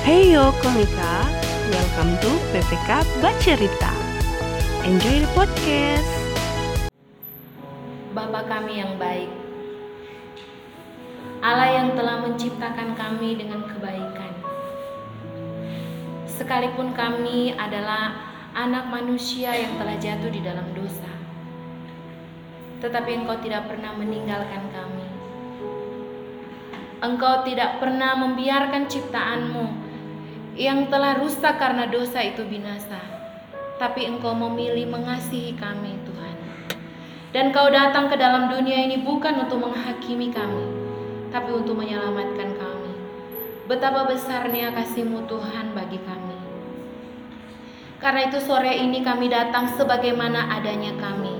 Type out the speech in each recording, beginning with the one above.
Heyo komika, welcome to PPK Bacerita. Enjoy the podcast. Bapa kami yang baik, Allah yang telah menciptakan kami dengan kebaikan. Sekalipun kami adalah anak manusia yang telah jatuh di dalam dosa, tetapi Engkau tidak pernah meninggalkan kami. Engkau tidak pernah membiarkan ciptaanmu yang telah rusak karena dosa itu binasa, tapi Engkau memilih mengasihi kami, Tuhan. Dan Kau datang ke dalam dunia ini bukan untuk menghakimi kami, tapi untuk menyelamatkan kami. Betapa besarnya kasih-Mu Tuhan bagi kami. Karena itu sore ini kami datang sebagaimana adanya kami.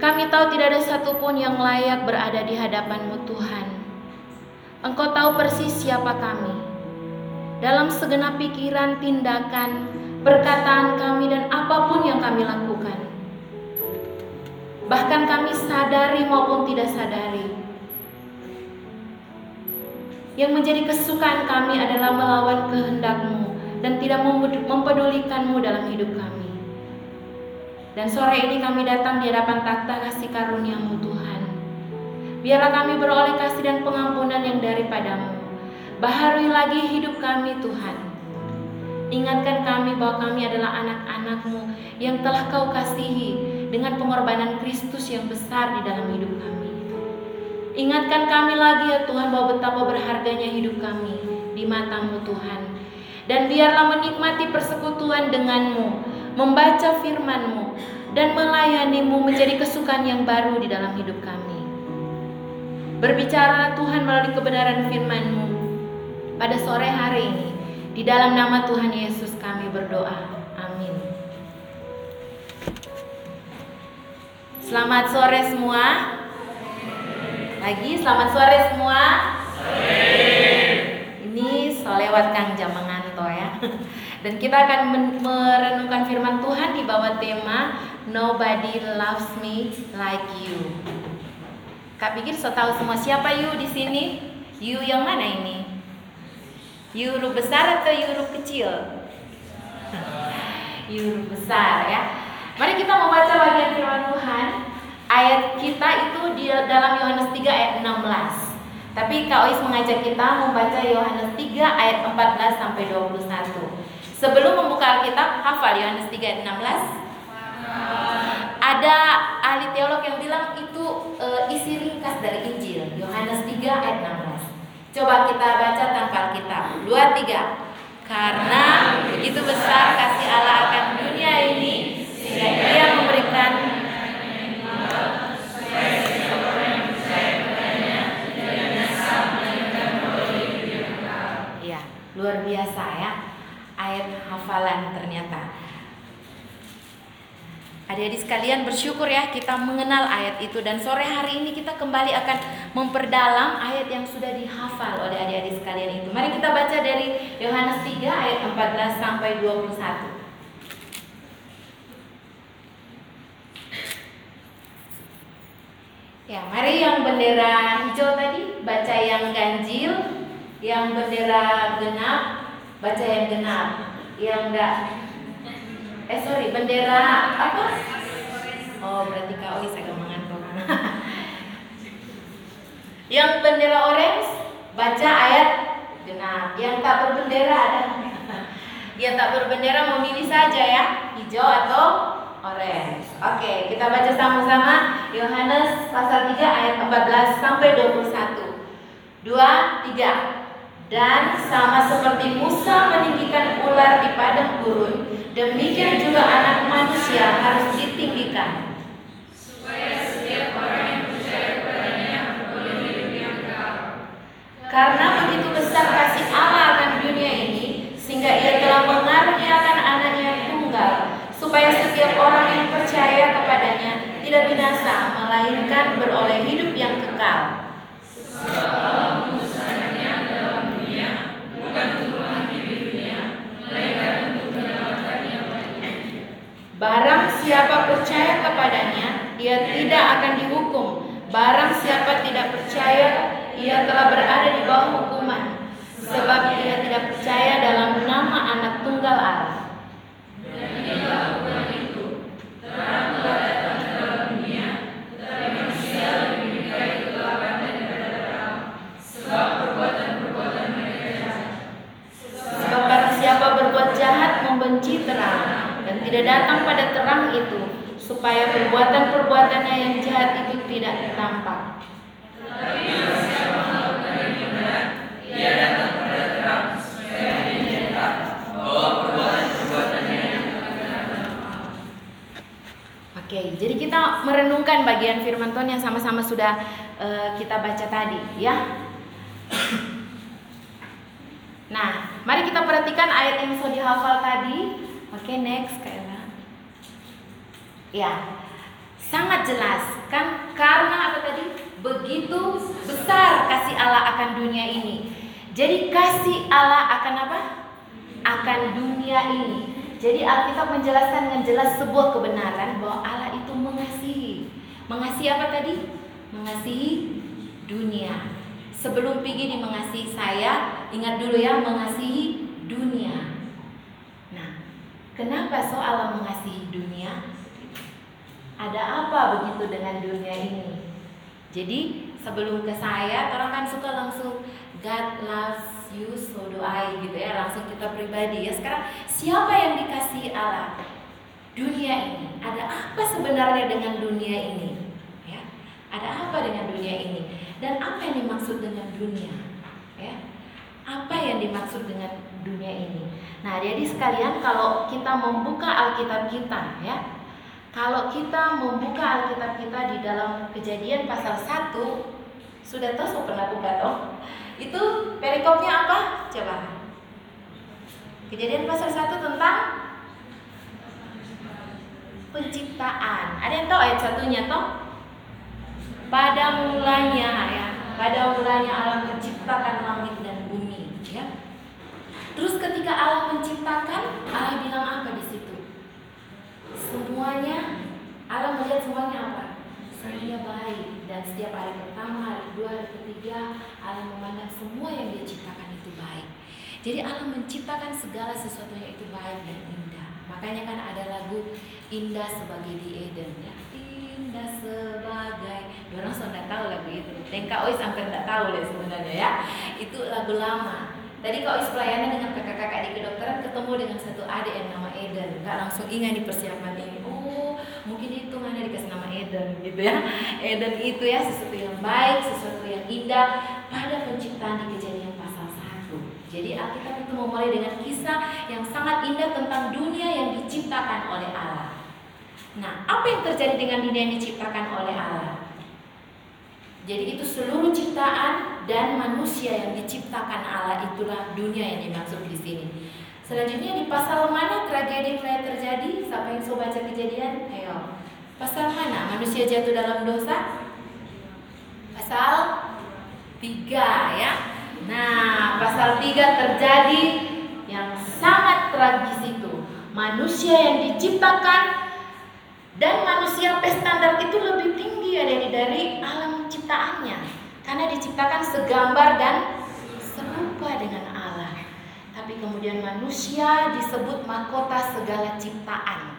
Kami tahu tidak ada satupun yang layak berada di hadapan-Mu Tuhan. Engkau tahu persis siapa kami. Dalam segenap pikiran, tindakan, perkataan kami dan apa pun yang kami lakukan. Bahkan kami sadari maupun tidak sadari. Yang menjadi kesukaan kami adalah melawan kehendak-Mu dan tidak mempedulikan-Mu dalam hidup kami. Dan sore ini kami datang di hadapan takhta kasih karunia-Mu Tuhan. Biarlah kami beroleh kasih dan pengampunan yang daripadamu. Baharui lagi hidup kami Tuhan. Ingatkan kami bahwa kami adalah anak-anakmu yang telah kau kasihi dengan pengorbanan Kristus yang besar di dalam hidup kami. Ingatkan kami lagi ya Tuhan bahwa betapa berharganya hidup kami di matamu Tuhan. Dan biarlah menikmati persekutuan denganmu, membaca firmanmu, dan melayanimu menjadi kesukaan yang baru di dalam hidup kami. Berbicara Tuhan melalui kebenaran firmanmu pada sore hari ini. Di dalam nama Tuhan Yesus kami berdoa. Amin. Selamat sore semua. Lagi selamat sore semua. Ini solewat Kang Jamanganto ya. Dan kita akan merenungkan firman Tuhan di bawah tema Nobody loves me like you. Kak pikir so tahu semua siapa you di sini? You yang mana ini? Huruf besar atau huruf kecil? huruf besar ya. Mari kita membaca bagian firman Tuhan ayat kita itu di dalam Yohanes 3 ayat 16. Tapi Kak Ois mengajak kita membaca Yohanes 3 ayat 14 sampai 21. Sebelum membuka Alkitab, hafal Yohanes 3 ayat 16. Ada ahli teolog yang bilang itu e, isi ringkas dari Injil Yohanes 3 ayat 16. Coba kita baca tanpa Alkitab. 2 3. Karena begitu besar kasih Allah akan dunia ini sehingga Ia memberikan Iya, luar biasa ya. Ayat hafalan ternyata. Adik-adik sekalian bersyukur ya kita mengenal ayat itu dan sore hari ini kita kembali akan memperdalam ayat yang sudah dihafal oleh adik-adik sekalian itu. Mari kita baca dari Yohanes 3 ayat 14 sampai 21. Ya, mari yang bendera hijau tadi baca yang ganjil, yang bendera genap baca yang genap, yang enggak Eh sorry, bendera apa? Oh berarti kak Ois agak mengantuk. Yang bendera orange baca ayat genap. Yang tak berbendera ada. Yang tak berbendera memilih saja ya, hijau atau orange. Oke, kita baca sama-sama Yohanes pasal 3 ayat 14 sampai 21. 2 3 dan sama seperti Musa meninggikan ular di padang gurun, demikian juga anak manusia harus ditinggikan. Karena begitu besar kasih Allah akan dunia ini, sehingga ia telah mengaruniakan anaknya yang tunggal, supaya setiap orang yang percaya kepadanya tidak binasa, melainkan beroleh hidup yang kekal. Barang siapa percaya kepadanya, ia tidak akan dihukum. Barang siapa tidak percaya, ia telah berada di bawah hukuman. Sebab ia tidak percaya dalam nama anak tunggal Allah. Tidak datang pada terang itu supaya perbuatan-perbuatannya yang jahat itu tidak Oke, jadi kita merenungkan bagian firman Tuhan yang sama-sama sudah eh, kita baca tadi, ya. Nah, mari kita perhatikan ayat yang sudah dihafal tadi. Oke, next Kak Ella. Ya, sangat jelas kan karena apa tadi? Begitu besar kasih Allah akan dunia ini. Jadi kasih Allah akan apa? Akan dunia ini. Jadi Alkitab menjelaskan dengan jelas sebuah kebenaran bahwa Allah itu mengasihi. Mengasihi apa tadi? Mengasihi dunia. Sebelum pergi di mengasihi saya, ingat dulu ya mengasihi dunia. Nah, kenapa soal mengasihi dunia? Ada apa begitu dengan dunia ini? Jadi sebelum ke saya, orang kan suka langsung God loves you, so do I gitu ya, langsung kita pribadi ya. Sekarang siapa yang dikasihi Allah? Dunia ini. Ada apa sebenarnya dengan dunia ini? Ya, ada apa dengan dunia ini? Dan apa yang dimaksud dengan dunia? Ya, apa yang dimaksud dengan dunia ini? Nah, jadi sekalian kalau kita membuka Alkitab kita, ya, kalau kita membuka Alkitab kita di dalam Kejadian pasal 1, sudah tahu pernah buka toh? Itu perikopnya apa? Coba. Kejadian pasal 1 tentang penciptaan. Ada yang tahu ayat satunya toh? Pada mulanya ya, pada mulanya Allah menciptakan langit dan bumi, ya. Terus ketika Allah menciptakan, Allah bilang apa di situ? Semuanya Allah melihat semuanya apa? Semuanya baik dan setiap hari pertama, hari kedua, hari ketiga Allah memandang semua yang dia ciptakan itu baik. Jadi Allah menciptakan segala sesuatu yang itu baik dan indah. Makanya kan ada lagu Indah sebagai di Eden ya. Indah sebagai Orang sudah tahu lagu itu. Dan Kak Oi sampai tidak tahu deh sebenarnya ya. Itu lagu lama. Tadi Kak Ois pelayanan dengan kakak-kakak di kedokteran ketemu dengan satu adik yang nama Eden. Kak langsung ingat di persiapan ini. Oh, mungkin itu mana dikasih nama Eden gitu ya. Eden itu ya sesuatu yang baik, sesuatu yang indah pada penciptaan di kejadian pasal 1. Jadi Alkitab itu memulai dengan kisah yang sangat indah tentang dunia yang diciptakan oleh Allah. Nah, apa yang terjadi dengan dunia yang diciptakan oleh Allah? Jadi itu seluruh ciptaan dan manusia yang diciptakan Allah itulah dunia yang dimaksud di sini. Selanjutnya di pasal mana tragedi mulai terjadi? Siapa yang sudah baca kejadian? Ayo. Pasal mana manusia jatuh dalam dosa? Pasal 3 ya. Nah, pasal 3 terjadi yang sangat tragis itu. Manusia yang diciptakan dan manusia standar itu lebih tinggi dari dari alam ciptaannya karena diciptakan segambar dan serupa dengan kemudian manusia disebut mahkota segala ciptaan.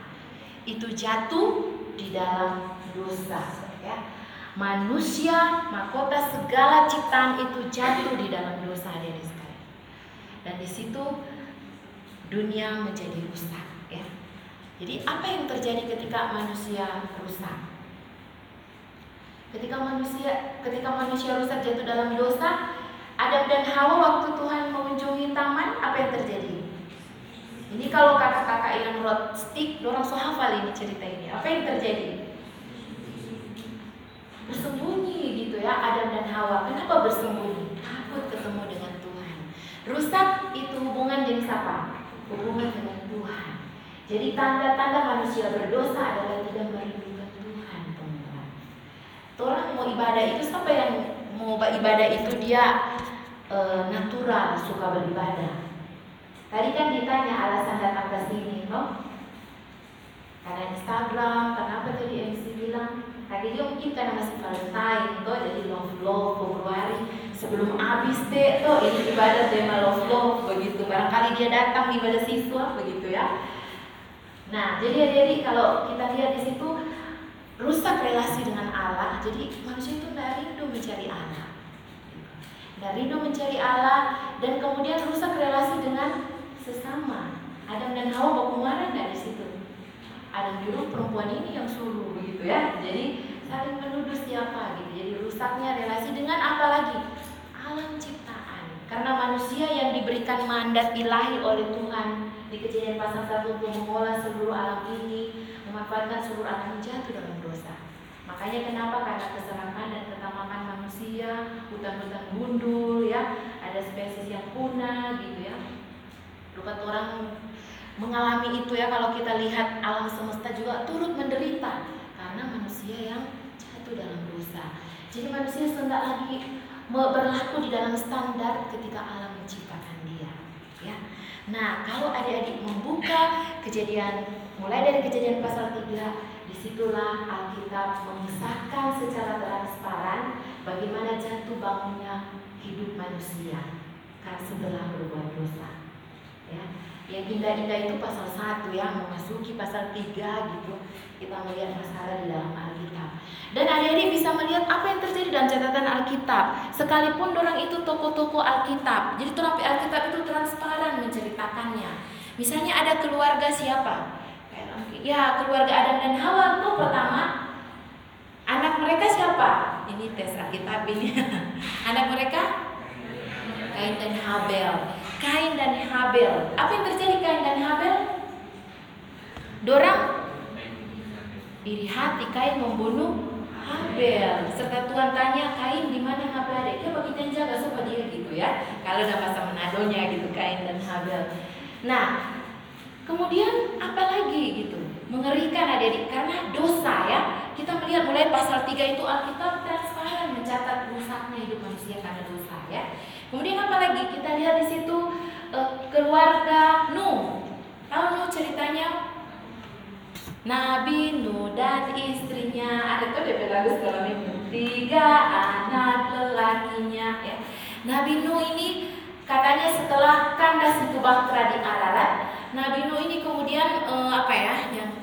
Itu jatuh di dalam dosa, ya. Manusia mahkota segala ciptaan itu jatuh di dalam dosa sekalian. Dan di situ dunia menjadi rusak, ya. Jadi apa yang terjadi ketika manusia rusak? Ketika manusia ketika manusia rusak jatuh dalam dosa, Adam dan Hawa waktu Tuhan mengunjungi taman, apa yang terjadi? Ini kalau kakak-kakak yang road stick, orang so hafal ini cerita ini. Apa yang terjadi? Bersembunyi gitu ya Adam dan Hawa. Kenapa bersembunyi? Takut ketemu dengan Tuhan. Rusak itu hubungan jenis apa? Hubungan dengan Tuhan. Jadi tanda-tanda manusia berdosa adalah tidak merindukan Tuhan, teman-teman. Orang mau ibadah itu siapa yang mau ibadah itu dia e, natural suka beribadah. Tadi kan ditanya alasan datang ke sini, no? Karena Instagram, kenapa tadi MC bilang? Tadi dia mungkin karena masih Valentine, toh jadi love love Februari sebelum habis deh, toh ini ibadah tema love love begitu Barangkali dia datang di ibadah siswa begitu ya. Nah, jadi jadi kalau kita lihat di situ rusak relasi dengan Allah. Jadi manusia itu tidak rindu mencari Allah. Tidak rindu mencari Allah dan kemudian rusak relasi dengan sesama. Adam dan Hawa ke mana dari situ? Adam dulu perempuan ini yang suruh begitu ya. Jadi saling menuduh siapa gitu. Jadi rusaknya relasi dengan apa lagi? Alam ciptaan. Karena manusia yang diberikan mandat ilahi oleh Tuhan di kejadian pasal 1 untuk mengolah seluruh alam ini, memanfaatkan seluruh alam jatuh dalam dosa. Makanya kenapa? Karena kesalahan dan ketamakan manusia, hutan-hutan gundul ya, ada spesies yang punah gitu ya. Rukat orang mengalami itu ya kalau kita lihat alam semesta juga turut menderita karena manusia yang jatuh dalam dosa. Jadi manusia tidak lagi berlaku di dalam standar ketika alam menciptakan dia. Ya. Nah, kalau adik-adik membuka kejadian mulai dari kejadian pasal 3, di situlah Alkitab mengisahkan secara transparan bagaimana jatuh bangunnya hidup manusia karena setelah berbuat dosa. Ya. Yang indah-indah itu pasal 1 ya, memasuki pasal 3 gitu. Kita melihat masalah di dalam Alkitab. Dan adik-adik bisa melihat apa yang terjadi dalam catatan Alkitab. Sekalipun orang itu toko-toko Alkitab. Jadi terapi Alkitab itu transparan menceritakannya. Misalnya ada keluarga siapa? Ya, keluarga Adam dan Hawa itu pertama anak mereka siapa? Ini tes Alkitab ini. anak mereka Kain dan Habel. Kain dan Habel. Apa yang terjadi Kain dan Habel? Dorang iri hati Kain membunuh Habel. Serta Tuhan tanya Kain di mana Habel? Dia bagi jaga supaya dia gitu ya. Kalau ada masa menadonya gitu Kain dan Habel. Nah, kemudian apa lagi gitu? Mengerikan adik-adik karena dosa ya. Kita melihat mulai pasal 3 itu Alkitab transparan mencatat rusaknya hidup manusia karena dosa ya. Kemudian apa lagi? Kita lihat di situ uh, keluarga Nuh. Tahu Nuh ceritanya? Nabi Nuh dan istrinya ada tuh DP lagu sekarang ini tiga anak lelakinya ya. Nabi Nuh ini katanya setelah kandas itu bahtera di Nabi Nuh ini kemudian uh, apa ya yang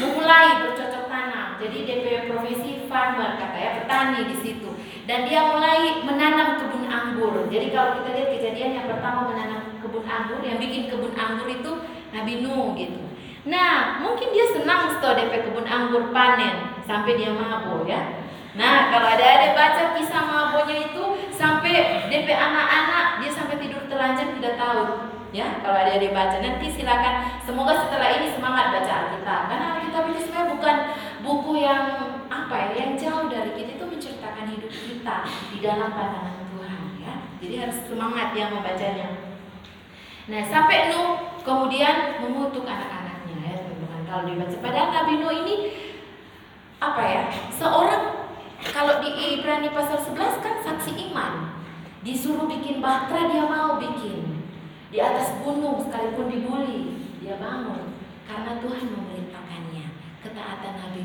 memulai bercocok tanam. Jadi DP profesi farmer kata ya petani di situ. Dan dia mulai menanam kebun anggur. Jadi kalau kita lihat kejadian yang pertama menanam kebun anggur, yang bikin kebun anggur itu Nabi Nuh gitu. Nah, mungkin dia senang setelah DP kebun anggur panen sampai dia mabuk ya. Nah, kalau ada ada baca kisah mabuknya itu sampai DP anak-anak dia sampai tidur telanjang tidak tahu. Ya, kalau ada yang dibaca nanti silakan. Semoga setelah ini semangat baca Alkitab. Karena Alkitab ini sebenarnya bukan buku yang apa ya, yang jauh dari kita itu menceritakan hidup kita di dalam pandangan Tuhan ya. Jadi harus semangat yang membacanya. Nah, sampai Nuh kemudian mengutuk anak-anak kalau dibaca. Padahal Nabi Nuh ini apa ya? Seorang kalau di Ibrani pasal 11 kan saksi iman. Disuruh bikin bahtera dia mau bikin. Di atas gunung sekalipun dibully, dia bangun karena Tuhan memerintahkannya. Ketaatan Nabi.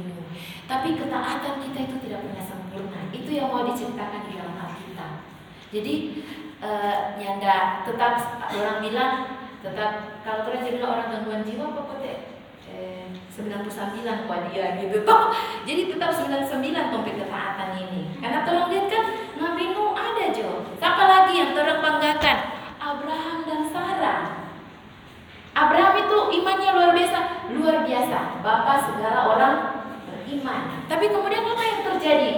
Tapi ketaatan kita itu tidak pernah sempurna. Itu yang mau diceritakan di dalam Alkitab. Jadi uh, nyanda tetap orang bilang tetap kalau kalian jadi orang gangguan jiwa pokoknya 99 kuat dia gitu toh jadi tetap 99 topik ketaatan ini karena tolong lihat kan Nabi Nuh ada Jo siapa lagi yang tolong banggakan Abraham dan Sarah. Abraham itu imannya luar biasa. Luar biasa. Bapak segala orang beriman. Tapi kemudian apa yang terjadi?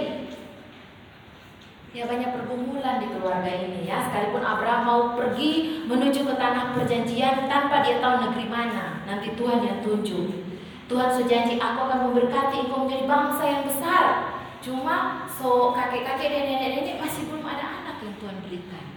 Ya banyak pergumulan di keluarga ini ya. Sekalipun Abraham mau pergi menuju ke tanah perjanjian Tanpa dia tahu negeri mana Nanti Tuhan yang tunjuk. Tuhan sejanji aku akan memberkati engkau menjadi bangsa yang besar. Cuma so kakek-kakek dan nenek-nenek masih belum ada anak yang Tuhan berikan.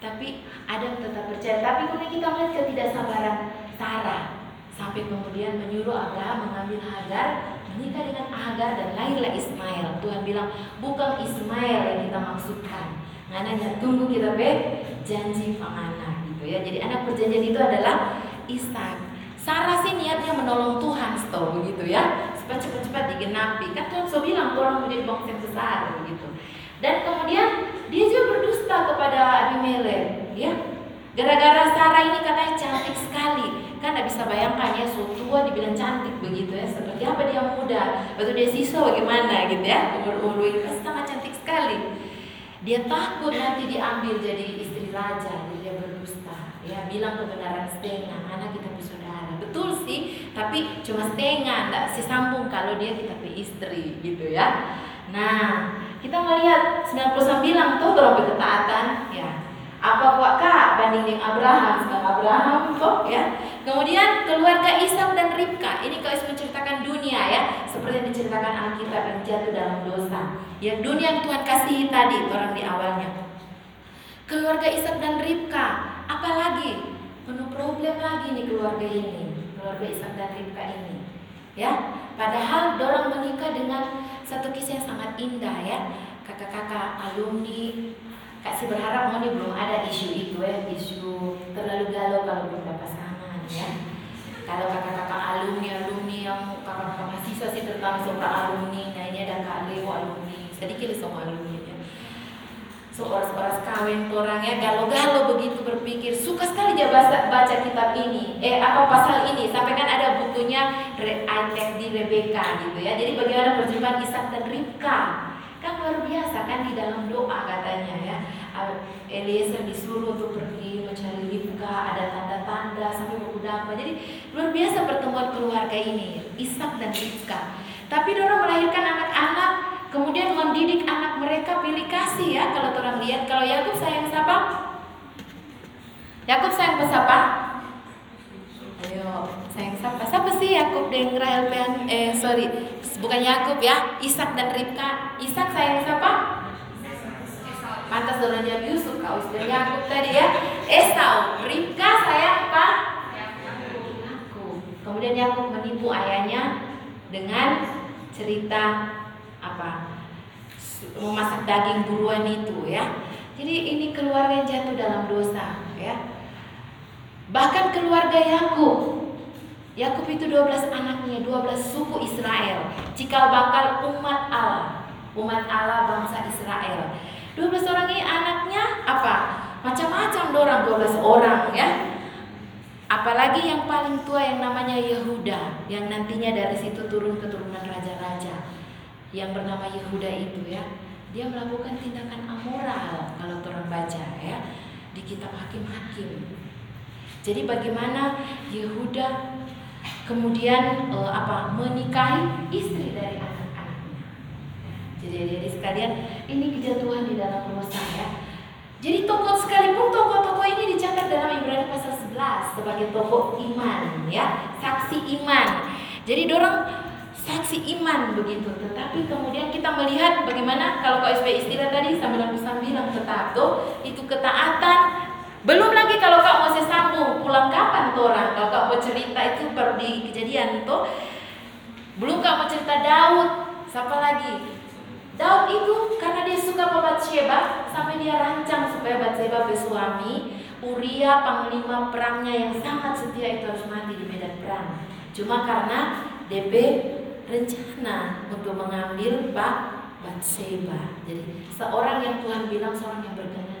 Tapi Adam tetap percaya. Tapi kemudian kita melihat ketidaksabaran Sarah sampai kemudian menyuruh Abraham mengambil Hagar menikah dengan Hagar dan lahirlah Ismail. Tuhan bilang bukan Ismail yang kita maksudkan. Ngananya tunggu kita be janji pangana gitu ya. Jadi anak perjanjian itu adalah Ishak. Sarah sih niatnya menolong Tuhan, setau begitu ya, supaya cepat-cepat digenapi. Kan Tuhan sudah bilang orang menjadi bangsa yang besar begitu. Dan kemudian dia juga berdusta kepada Abimelek, ya. Gara-gara Sarah ini katanya cantik sekali. Kan tidak bisa bayangkan ya, so tua dibilang cantik begitu ya. Seperti apa dia muda, waktu dia siswa bagaimana gitu ya. Umur-umur itu sangat cantik sekali. Dia takut nanti diambil jadi istri raja, jadi dia berdusta. Ya, bilang kebenaran setengah, anak kita bersaudara. Betul sih, tapi cuma setengah, tidak sesambung kalau dia kita istri gitu ya. Nah, kita melihat 99 tuh berapa ketaatan ya. Apa kuat kak banding dengan Abraham? Sekarang Abraham kok ya. Kemudian keluarga Ishak dan Ribka. Ini kau menceritakan dunia ya. Seperti yang diceritakan Alkitab yang jatuh dalam dosa. Ya dunia yang Tuhan kasihi tadi orang di awalnya. Keluarga Ishak dan Ribka. Apalagi? Penuh problem lagi nih keluarga ini. Keluarga Ishak dan Ribka ini. Ya padahal dorang menikah dengan satu kisah yang sangat indah ya. Kakak-kakak alumni kasih berharap mau nih belum ada isu itu ya isu terlalu galau kalau belum dapat pasangan ya. Kalau kakak-kakak alumni alumni yang kakak-kakak mahasiswa sih terutama seorang alumni nah ini ada kak Leo alumni sedikit semua alumni seorang-seorang kawin orang ya galau-galau begitu berpikir suka sekali dia baca, baca kitab ini eh apa pasal ini sampai kan ada bukunya Aitek di Rebecca gitu ya jadi bagaimana perjumpaan Ishak dan Ribka Kan luar biasa kan di dalam doa katanya ya. Eliezer disuruh untuk pergi mencari Ribka, ada tanda-tanda sampai apa. Jadi luar biasa pertemuan keluarga ini, Ishak dan Ribka. Tapi orang melahirkan anak-anak, kemudian mendidik anak mereka pilih kasih ya. Kalau orang lihat, kalau Yakub sayang siapa? Yakub sayang siapa? Ayo, sayang siapa? Siapa sih Yakub dan Rahel eh sorry, bukan Yakub ya, Ishak dan Ribka. Ishak sayang siapa? Pantas donanya Yusuf, kau dan Yakub tadi ya. Esau, Ribka sayang apa? Yakub. Kemudian Yakub menipu ayahnya dengan cerita apa? Memasak daging buruan itu ya. Jadi ini keluarga yang jatuh dalam dosa ya Bahkan keluarga Yakub. Yakub itu 12 anaknya, 12 suku Israel. Cikal bakal umat Allah. Umat Allah bangsa Israel. 12 orang ini anaknya apa? Macam-macam orang 12 orang ya. Apalagi yang paling tua yang namanya Yehuda yang nantinya dari situ turun keturunan raja-raja yang bernama Yehuda itu ya. Dia melakukan tindakan amoral kalau orang baca ya di kitab hakim-hakim jadi bagaimana Yehuda kemudian e, apa menikahi istri dari anak-anaknya. Jadi jadi sekalian ini kejatuhan di dalam rumah saya. Jadi tokoh sekalipun tokoh-tokoh ini dicatat dalam Ibrani pasal 11 sebagai tokoh iman ya, saksi iman. Jadi dorong saksi iman begitu. Tetapi kemudian kita melihat bagaimana kalau KSP istilah tadi 99 tetap tuh itu ketaatan. Belum lagi kalau kau mau sambung pulang kapan tuh orang? Kalau kau mau cerita itu di kejadian itu belum kau mau cerita Daud siapa lagi? Daud itu karena dia suka Sheba sampai dia rancang supaya Bathsheba bersuami Uria panglima perangnya yang sangat setia itu harus mati di medan perang. Cuma karena DB rencana untuk mengambil Pak Bathsheba jadi seorang yang Tuhan bilang seorang yang berkenan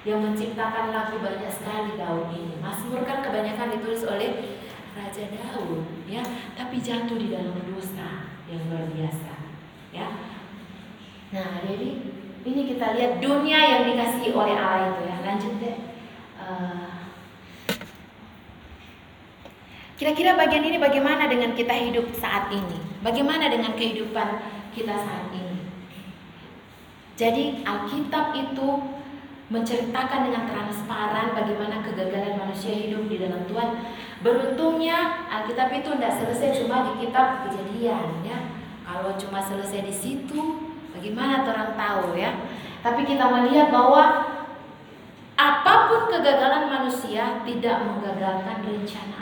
yang menciptakan lagu banyak sekali Daud ini. Mazmur kan kebanyakan ditulis oleh Raja Daud, ya, tapi jatuh di dalam dosa yang luar biasa, ya. Nah, jadi ini kita lihat dunia yang dikasih oleh Allah itu ya. Lanjut deh. Uh, Kira-kira bagian ini bagaimana dengan kita hidup saat ini? Bagaimana dengan kehidupan kita saat ini? Jadi Alkitab itu menceritakan dengan transparan bagaimana kegagalan manusia hidup di dalam Tuhan. Beruntungnya Alkitab itu tidak selesai cuma di kitab kejadian ya. Kalau cuma selesai di situ, bagaimana orang tahu ya? Tapi kita melihat bahwa apa pun kegagalan manusia tidak menggagalkan rencana.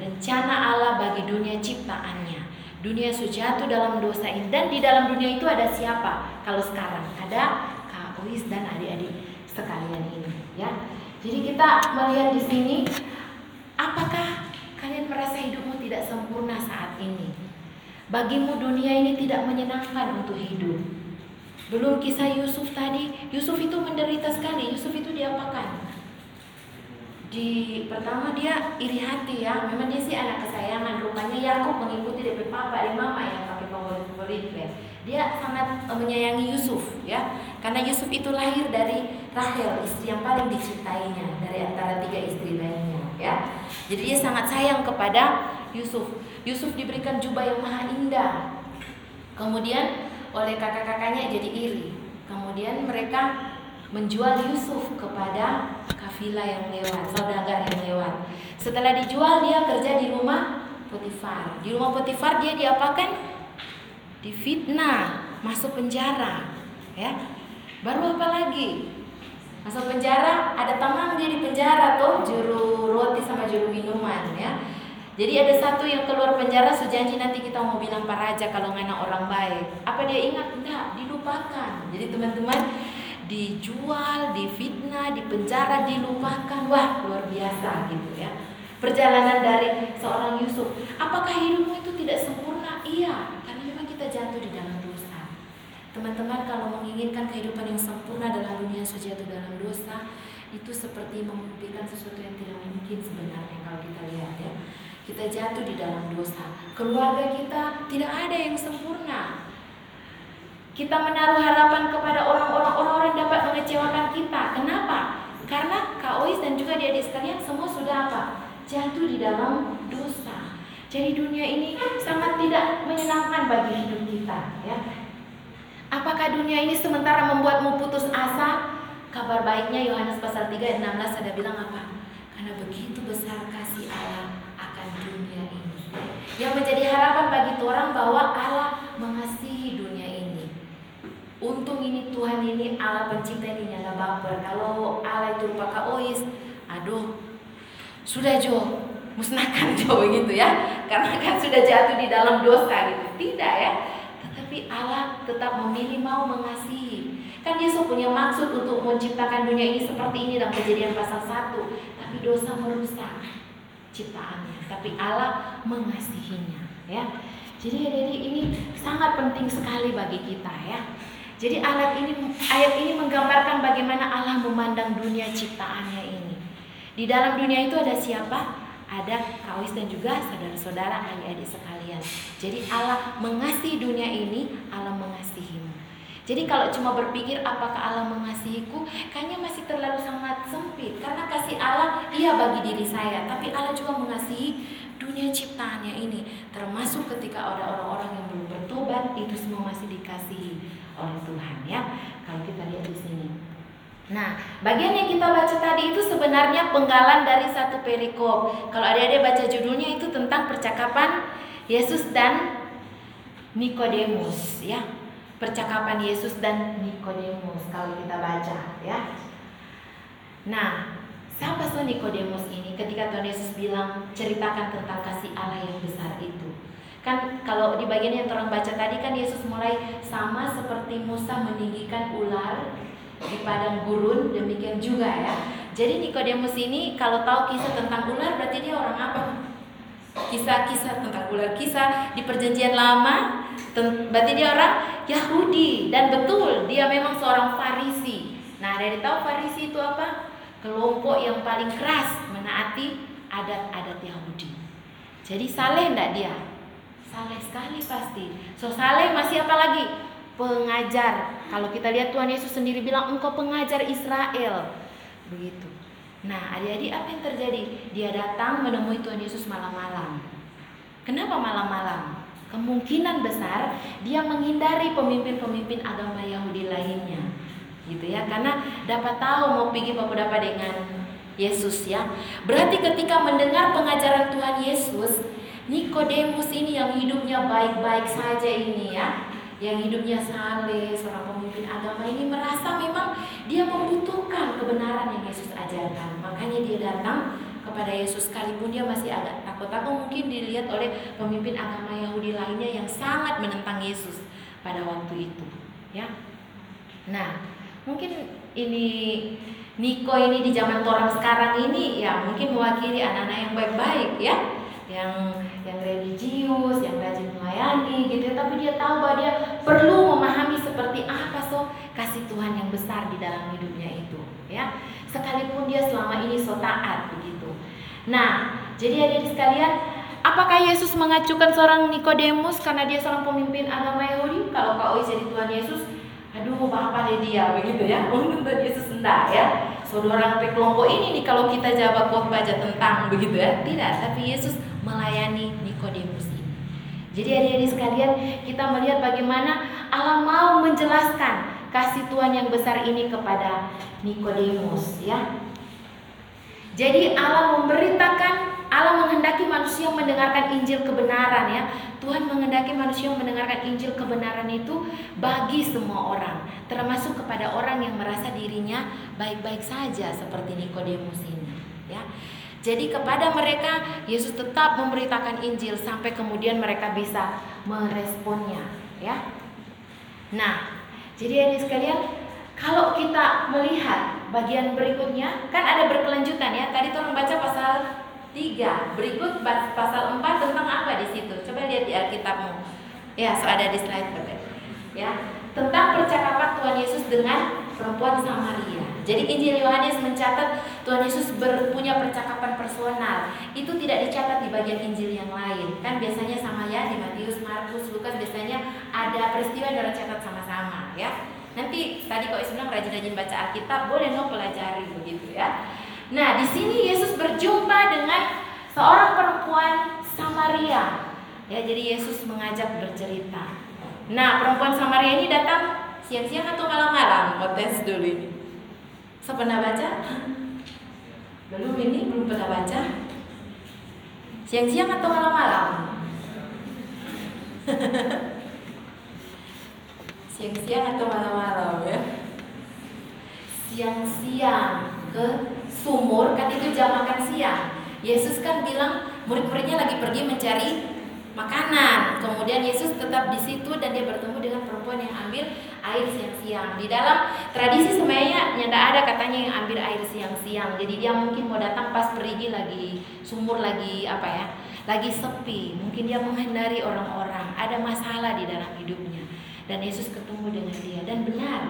Rencana Allah bagi dunia ciptaannya. Dunia jatuh dalam dosa ini dan di dalam dunia itu ada siapa? Kalau sekarang ada Kak Uis dan adik-adik sekalian ini ya. Jadi kita melihat di sini apakah kalian merasa hidupmu tidak sempurna saat ini? Bagimu dunia ini tidak menyenangkan untuk hidup. Belum kisah Yusuf tadi, Yusuf itu menderita sekali. Yusuf itu diapakan? Di pertama dia iri hati ya memang dia sih anak kesayangan rupanya Yakub mengikuti dari papa dan mama yang pakai favorit favorit dia sangat eh, menyayangi Yusuf ya karena Yusuf itu lahir dari Rahel istri yang paling dicintainya dari antara tiga istri lainnya ya. Jadi dia sangat sayang kepada Yusuf. Yusuf diberikan jubah yang maha indah. Kemudian oleh kakak-kakaknya jadi iri. Kemudian mereka menjual Yusuf kepada kafilah yang lewat, saudagar yang lewat. Setelah dijual dia kerja di rumah Potifar. Di rumah Potifar dia diapakan? Difitnah, masuk penjara, ya. Baru apa lagi? Masuk penjara, ada teman dia di penjara tuh, juru roti sama juru minuman, ya. Jadi ada satu yang keluar penjara sejanji nanti kita mau bilang Pak Raja kalau ngana orang baik. Apa dia ingat? Enggak, dilupakan. Jadi teman-teman dijual, difitnah, dipenjara, dilupakan. Wah, luar biasa gitu ya. Perjalanan dari seorang Yusuf. Apakah hidupmu itu tidak sempurna? Iya, karena memang kita jatuh di dalam dosa. Teman-teman kalau menginginkan kehidupan yang sempurna dalam dunia jatuh dalam dosa, itu seperti memimpikan sesuatu yang tidak mungkin sebenarnya kalau kita lihat ya. Kita jatuh di dalam dosa. Keluarga kita tidak ada yang sempurna. Kita menaruh harapan kepada orang-orang orang-orang dapat mengecewakan kita. Kenapa? Karena Kak Ois dan juga dia sekalian semua sudah apa? Jatuh di dalam dosa. Jadi dunia ini sangat tidak menyenangkan bagi hidup kita, ya. Apakah dunia ini sementara membuatmu putus asa? Kabar baiknya Yohanes pasal 3 ayat 16 ada bilang apa? Karena begitu besar kasih Allah akan dunia ini. Yang menjadi harapan bagi orang bahwa mengasihi dunia ini. Untung ini Tuhan ini Allah pencipta ini nyala baper. Kalau Allah itu rupa Ois, aduh, sudah Jo, musnahkan Jo begitu ya. Karena kan sudah jatuh di dalam dosa gitu. Tidak ya. Tetapi Allah tetap memilih mau mengasihi. Kan Yesus punya maksud untuk menciptakan dunia ini seperti ini dalam kejadian pasal 1. Tapi dosa merusak ciptaannya. Tapi Allah mengasihinya ya. Jadi jadi ini sangat penting sekali bagi kita ya. Jadi alat ini ayat ini menggambarkan bagaimana Allah memandang dunia ciptaannya ini. Di dalam dunia itu ada siapa? Ada kawis dan juga saudara-saudara adik-adik sekalian. Jadi Allah mengasihi dunia ini, Allah mengasihimu. Jadi kalau cuma berpikir apakah Allah mengasihiku, kayaknya masih terlalu sangat sempit. Karena kasih Allah iya bagi diri saya, tapi Allah juga mengasihi dunia ciptaannya ini. Termasuk ketika ada orang-orang yang belum bertobat, itu semua masih dikasihi oleh Tuhan ya. Kalau kita lihat di sini. Nah, bagian yang kita baca tadi itu sebenarnya penggalan dari satu perikop. Kalau adik-adik baca judulnya itu tentang percakapan Yesus dan Nikodemus ya. Percakapan Yesus dan Nikodemus kalau kita baca ya. Nah, siapa sih Nikodemus ini ketika Tuhan Yesus bilang ceritakan tentang kasih Allah yang besar itu. Kan kalau di bagian yang terang baca tadi kan Yesus mulai sama seperti Musa meninggikan ular di padang gurun demikian juga ya. Jadi Nikodemus ini kalau tahu kisah tentang ular berarti dia orang apa? Kisah-kisah tentang ular, kisah di perjanjian lama berarti dia orang Yahudi dan betul dia memang seorang Farisi. Nah, dari tahu Farisi itu apa? Kelompok yang paling keras menaati adat-adat Yahudi. Jadi saleh enggak dia? Saleh sekali pasti. So saleh masih apa lagi? Pengajar. Kalau kita lihat Tuhan Yesus sendiri bilang engkau pengajar Israel. Begitu. Nah, adik-adik apa yang terjadi? Dia datang menemui Tuhan Yesus malam-malam. Kenapa malam-malam? Kemungkinan besar dia menghindari pemimpin-pemimpin agama Yahudi lainnya. Gitu ya, karena dapat tahu mau pergi apa dengan Yesus ya. Berarti ketika mendengar pengajaran Tuhan Yesus, Nikodemus ini yang hidupnya baik-baik saja ini ya yang hidupnya saleh, seorang pemimpin agama ini merasa memang dia membutuhkan kebenaran yang Yesus ajarkan. Makanya dia datang kepada Yesus sekalipun dia masih agak takut atau mungkin dilihat oleh pemimpin agama Yahudi lainnya yang sangat menentang Yesus pada waktu itu, ya. Nah, mungkin ini Niko ini di zaman orang sekarang ini ya mungkin mewakili anak-anak yang baik-baik ya yang yang religius, yang rajin melayani gitu ya. tapi dia tahu bahwa dia perlu memahami seperti apa so kasih Tuhan yang besar di dalam hidupnya itu ya. Sekalipun dia selama ini so taat begitu. Nah, jadi adik sekalian, apakah Yesus mengacukan seorang Nikodemus karena dia seorang pemimpin agama Yahudi? Kalau kau jadi Tuhan Yesus, aduh apa deh dia begitu ya? Untuk Yesus enggak ya. Saudara sampai kelompok ini nih kalau kita jawab khotbah aja tentang begitu ya. Tidak, tapi Yesus melayani Nikodemus ini. Jadi adik-adik sekalian, kita melihat bagaimana Allah mau menjelaskan kasih Tuhan yang besar ini kepada Nikodemus ya. Jadi Allah memberitakan, Allah menghendaki manusia mendengarkan Injil kebenaran ya. Tuhan menghendaki manusia mendengarkan Injil kebenaran itu bagi semua orang, termasuk kepada orang yang merasa dirinya baik-baik saja seperti Nikodemus ini ya. Jadi kepada mereka Yesus tetap memberitakan Injil sampai kemudian mereka bisa meresponnya, ya. Nah, jadi ini sekalian, kalau kita melihat bagian berikutnya, kan ada berkelanjutan ya. Tadi tolong baca pasal 3, berikut pasal 4 tentang apa di situ? Coba lihat di Alkitabmu. Ya, so ada di slide Ya, tentang percakapan Tuhan Yesus dengan perempuan Samaria. Jadi Injil Yohanes mencatat Tuhan Yesus berpunya percakapan personal. Itu tidak dicatat di bagian Injil yang lain. Kan biasanya sama ya di Matius, Markus, Lukas biasanya ada peristiwa yang orang catat sama-sama ya. Nanti tadi kok bilang rajin-rajin baca Alkitab boleh no pelajari begitu. Nah, di sini Yesus berjumpa dengan seorang perempuan Samaria. Ya, jadi Yesus mengajak bercerita. Nah, perempuan Samaria ini datang Siang-siang atau malam-malam? Mau tes dulu ini. Saya pernah baca? Belum ini belum pernah baca. Siang-siang atau malam-malam? Siang-siang atau malam-malam ya? Siang-siang ke sumur kan itu jam makan siang. Yesus kan bilang murid-muridnya lagi pergi mencari makanan. Kemudian Yesus tetap di situ dan dia bertemu dengan perempuan yang ambil air siang-siang. Di dalam tradisi sebenarnya nyata ada katanya yang ambil air siang-siang. Jadi dia mungkin mau datang pas perigi lagi sumur lagi apa ya? Lagi sepi. Mungkin dia menghindari orang-orang. Ada masalah di dalam hidupnya. Dan Yesus ketemu dengan dia dan benar.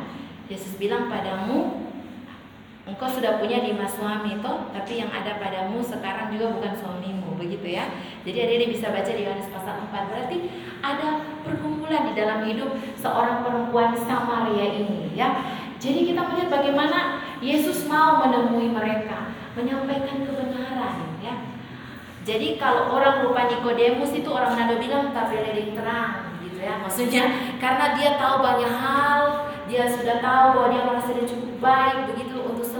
Yesus bilang padamu Engkau sudah punya lima suami toh, tapi yang ada padamu sekarang juga bukan suamimu, begitu ya. Jadi adik-adik bisa baca di Yohanes pasal 4. Berarti ada perkumpulan di dalam hidup seorang perempuan Samaria ini, ya. Jadi kita melihat bagaimana Yesus mau menemui mereka, menyampaikan kebenaran, ya. Jadi kalau orang rupa Nikodemus itu orang nado bilang tapi terang, gitu ya. Maksudnya karena dia tahu banyak hal, dia sudah tahu bahwa dia merasa dia cukup baik begitu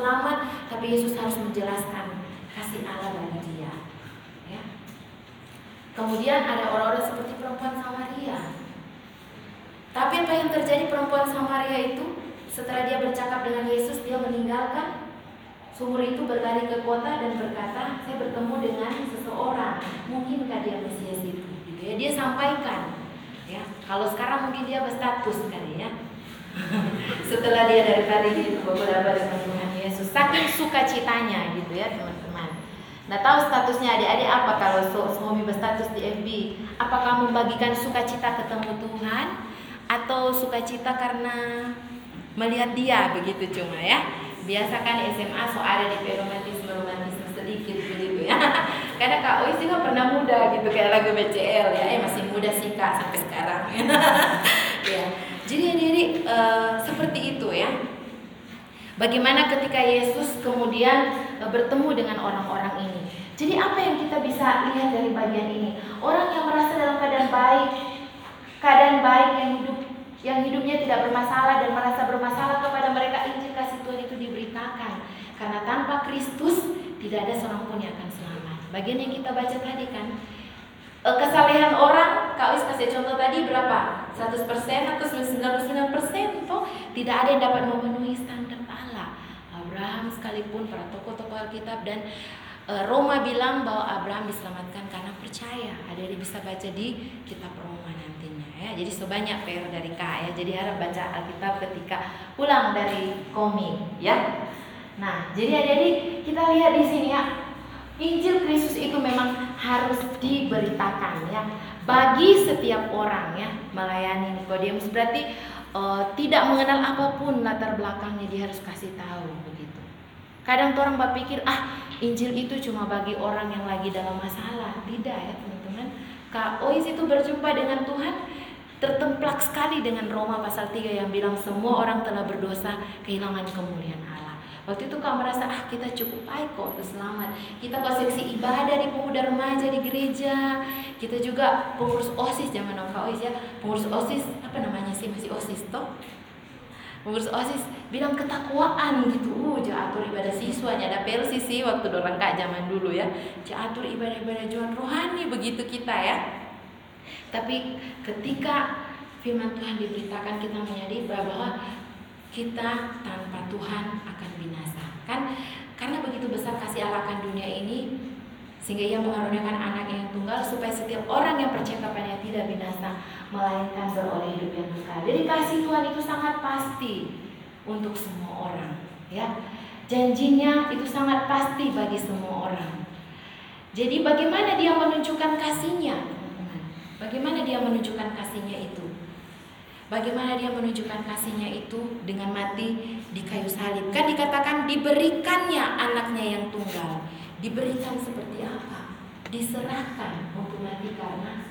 selamat, tapi Yesus harus menjelaskan kasih Allah bagi dia. Ya. Kemudian ada orang-orang seperti perempuan Samaria. Tapi apa yang terjadi perempuan Samaria itu setelah dia bercakap dengan Yesus dia meninggalkan sumur itu berlari ke kota dan berkata saya bertemu dengan seseorang mungkinkah dia Mesias itu gitu ya dia sampaikan ya kalau sekarang mungkin dia berstatus kali ya setelah dia dari tadi beberapa dengan Tuhan Yesus saking sukacitanya gitu ya teman-teman. Nah tahu statusnya adik-adik apa kalau suami berstatus di FB Apakah membagikan sukacita ketemu Tuhan Atau sukacita karena melihat dia begitu cuma ya? Biasa kan SMA so ada di romantisme-romantisme sedikit begitu ya. Karena Kak Ois juga pernah muda gitu kayak lagu BCL ya. Eh masih muda sih Kak sampai sekarang. Ya. Jadi adik-adik uh, seperti itu ya. Bagaimana ketika Yesus kemudian uh, bertemu dengan orang-orang ini. Jadi apa yang kita bisa lihat dari bagian ini? Orang yang merasa dalam keadaan baik, keadaan baik yang hidup yang hidupnya tidak bermasalah dan merasa bermasalah kepada mereka Injil kasih Tuhan itu diberitakan. Karena tanpa Kristus tidak ada seorang pun yang akan selamat. Bagian yang kita baca tadi kan, Eh, kesalehan orang, Kak Wis kasih contoh tadi berapa? 100% atau 99% toh tidak ada yang dapat memenuhi standar. Abraham sekalipun para tokoh-tokoh Alkitab dan e, Roma bilang bahwa Abraham diselamatkan karena percaya. Ada yang bisa baca di kitab Roma nantinya ya. Jadi sebanyak PR dari Kak ya. Jadi harap baca Alkitab ketika pulang dari komik ya. Nah, jadi adik-adik kita lihat di sini ya Injil Kristus itu memang harus diberitakan ya bagi setiap orang ya melayani Nikodemus berarti uh, tidak mengenal apa pun latar belakangnya dia harus kasih tahu Kadang orang berpikir, ah Injil itu cuma bagi orang yang lagi dalam masalah. Tidak ya teman-teman. Kak Ois itu berjumpa dengan Tuhan tertemplak sekali dengan Roma pasal 3 yang bilang semua orang telah berdosa kehilangan kemuliaan Allah. Waktu itu kau merasa ah kita cukup baik kok untuk selamat. Kita kok seksi ibadah di pemuda remaja di gereja. Kita juga pengurus OSIS zaman Kak Ois ya. Pengurus OSIS apa namanya sih masih OSIS toh? Pengurus osis bilang ketakwaan gitu. Uh atur ibadah siswanya. Ada pelsi sih waktu dorang kak zaman dulu ya. Atur ibadah-ibadah jual rohani begitu kita ya. Tapi ketika firman Tuhan diberitakan kita menyadari bahwa kita tanpa Tuhan akan binasa. Kan? Karena begitu besar kasih Allah akan dunia ini sehingga ia mengaruniakan anak yang tunggal supaya setiap orang yang percaya kepadanya tidak binasa melainkan beroleh hidup yang kekal. Jadi kasih Tuhan itu sangat pasti untuk semua orang, ya. Janjinya itu sangat pasti bagi semua orang. Jadi bagaimana dia menunjukkan kasihnya? Bagaimana dia menunjukkan kasihnya itu? Bagaimana dia menunjukkan kasihnya itu dengan mati di kayu salib? Kan dikatakan diberikannya anaknya yang tunggal. Diberikan seperti apa? Diserahkan untuk mati karena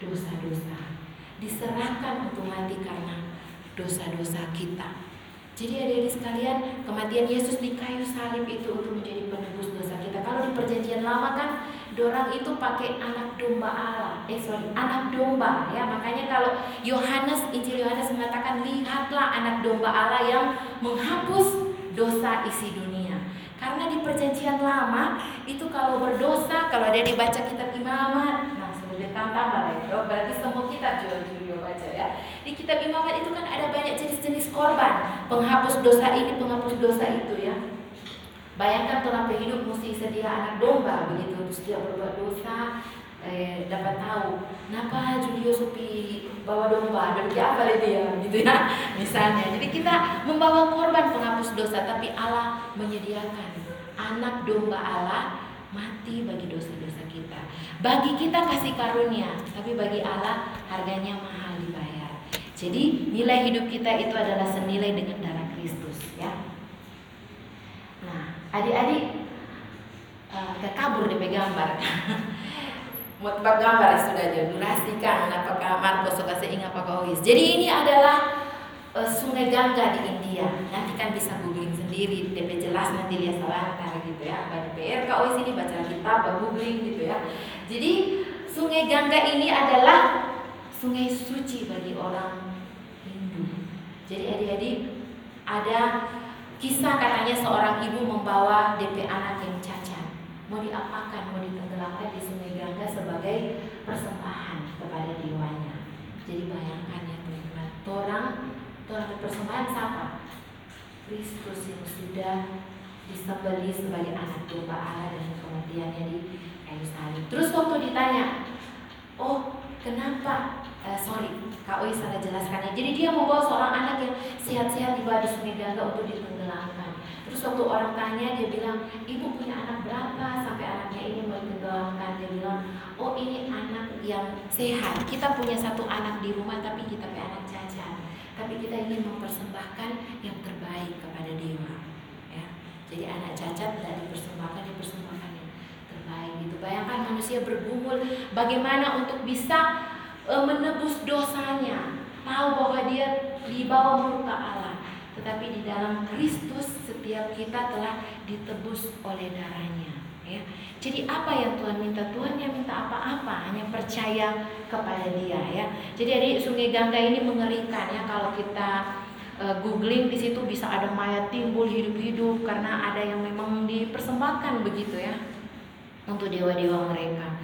dosa-dosa. Diserahkan untuk mati karena dosa-dosa kita. Jadi adik-adik sekalian, kematian Yesus di kayu salib itu untuk menjadi penebus dosa kita. Kalau di perjanjian lama kan, dorang itu pakai anak domba Allah. Eh sorry, anak domba ya. Makanya kalau Yohanes, Injil Yohanes mengatakan lihatlah anak domba Allah yang menghapus dosa isi dunia. Karena di perjanjian lama itu kalau berdosa, kalau dia dibaca kitab imamat, nah sudah tambah lagi. Oh, berarti semua kitab jual-jual baca ya. Di kitab imamat itu kan ada banyak jenis-jenis korban, penghapus dosa ini, penghapus dosa itu ya. Bayangkan tulang hidup mesti sedia anak domba begitu terus dia berbuat dosa eh, dapat tahu kenapa Julio Supi bawa domba? Dia apa dia? Gitu ya misalnya. Jadi kita membawa korban penghapus dosa tapi Allah menyediakan anak domba Allah mati bagi dosa-dosa kita. Bagi kita kasih karunia tapi bagi Allah harganya mahal dibayar. Jadi nilai hidup kita itu adalah senilai dengan darah Kristus ya. Nah, adik-adik uh, kabur di gambar. Tempat gambar sudah aja durasi kan apakah Marcos suka seingat apakah Ois. Jadi ini adalah uh, sungai Gangga di India. Nanti kan bisa googling sendiri, DP jelas nanti lihat salah gitu ya. Baca PR Ois ini baca kitab, googling gitu ya. Jadi sungai Gangga ini adalah sungai suci bagi orang jadi adik-adik ada kisah katanya seorang ibu membawa DP anak yang cacat. Mau diapakan, mau ditenggelamkan di sungai Gangga sebagai persembahan kepada dewanya. Jadi bayangkan ya teman-teman, orang orang persembahan siapa? Kristus yang sudah disembeli sebagai anak domba Allah dan kematiannya di kayu salib. Terus waktu ditanya, oh kenapa? Uh, sorry, Kak Oi salah jelaskannya. Jadi dia membawa seorang anak yang sehat-sehat dibawa di sungai Gangga untuk ditenggelamkan. Terus waktu orang tanya dia bilang, ibu punya anak berapa sampai anaknya ini ditenggelamkan? Dia bilang, oh ini anak yang sehat. Kita punya satu anak di rumah tapi kita punya anak cacat. Tapi kita ingin mempersembahkan yang terbaik kepada dewa. Ya. Jadi anak cacat tidak dipersembahkan, dipersembahkan yang terbaik. Gitu. Bayangkan manusia bergumul bagaimana untuk bisa e, menebus dosanya, tahu bahwa dia dibawa murka Allah. Tetapi di dalam Kristus setiap kita telah ditebus oleh darahnya. Ya. Jadi apa yang Tuhan minta? Tuhan yang minta apa-apa, hanya percaya kepada Dia ya. Jadi dari Sungai Gangga ini mengerikan ya kalau kita e, googling di situ bisa ada mayat timbul hidup-hidup karena ada yang memang dipersembahkan begitu ya untuk dewa-dewa mereka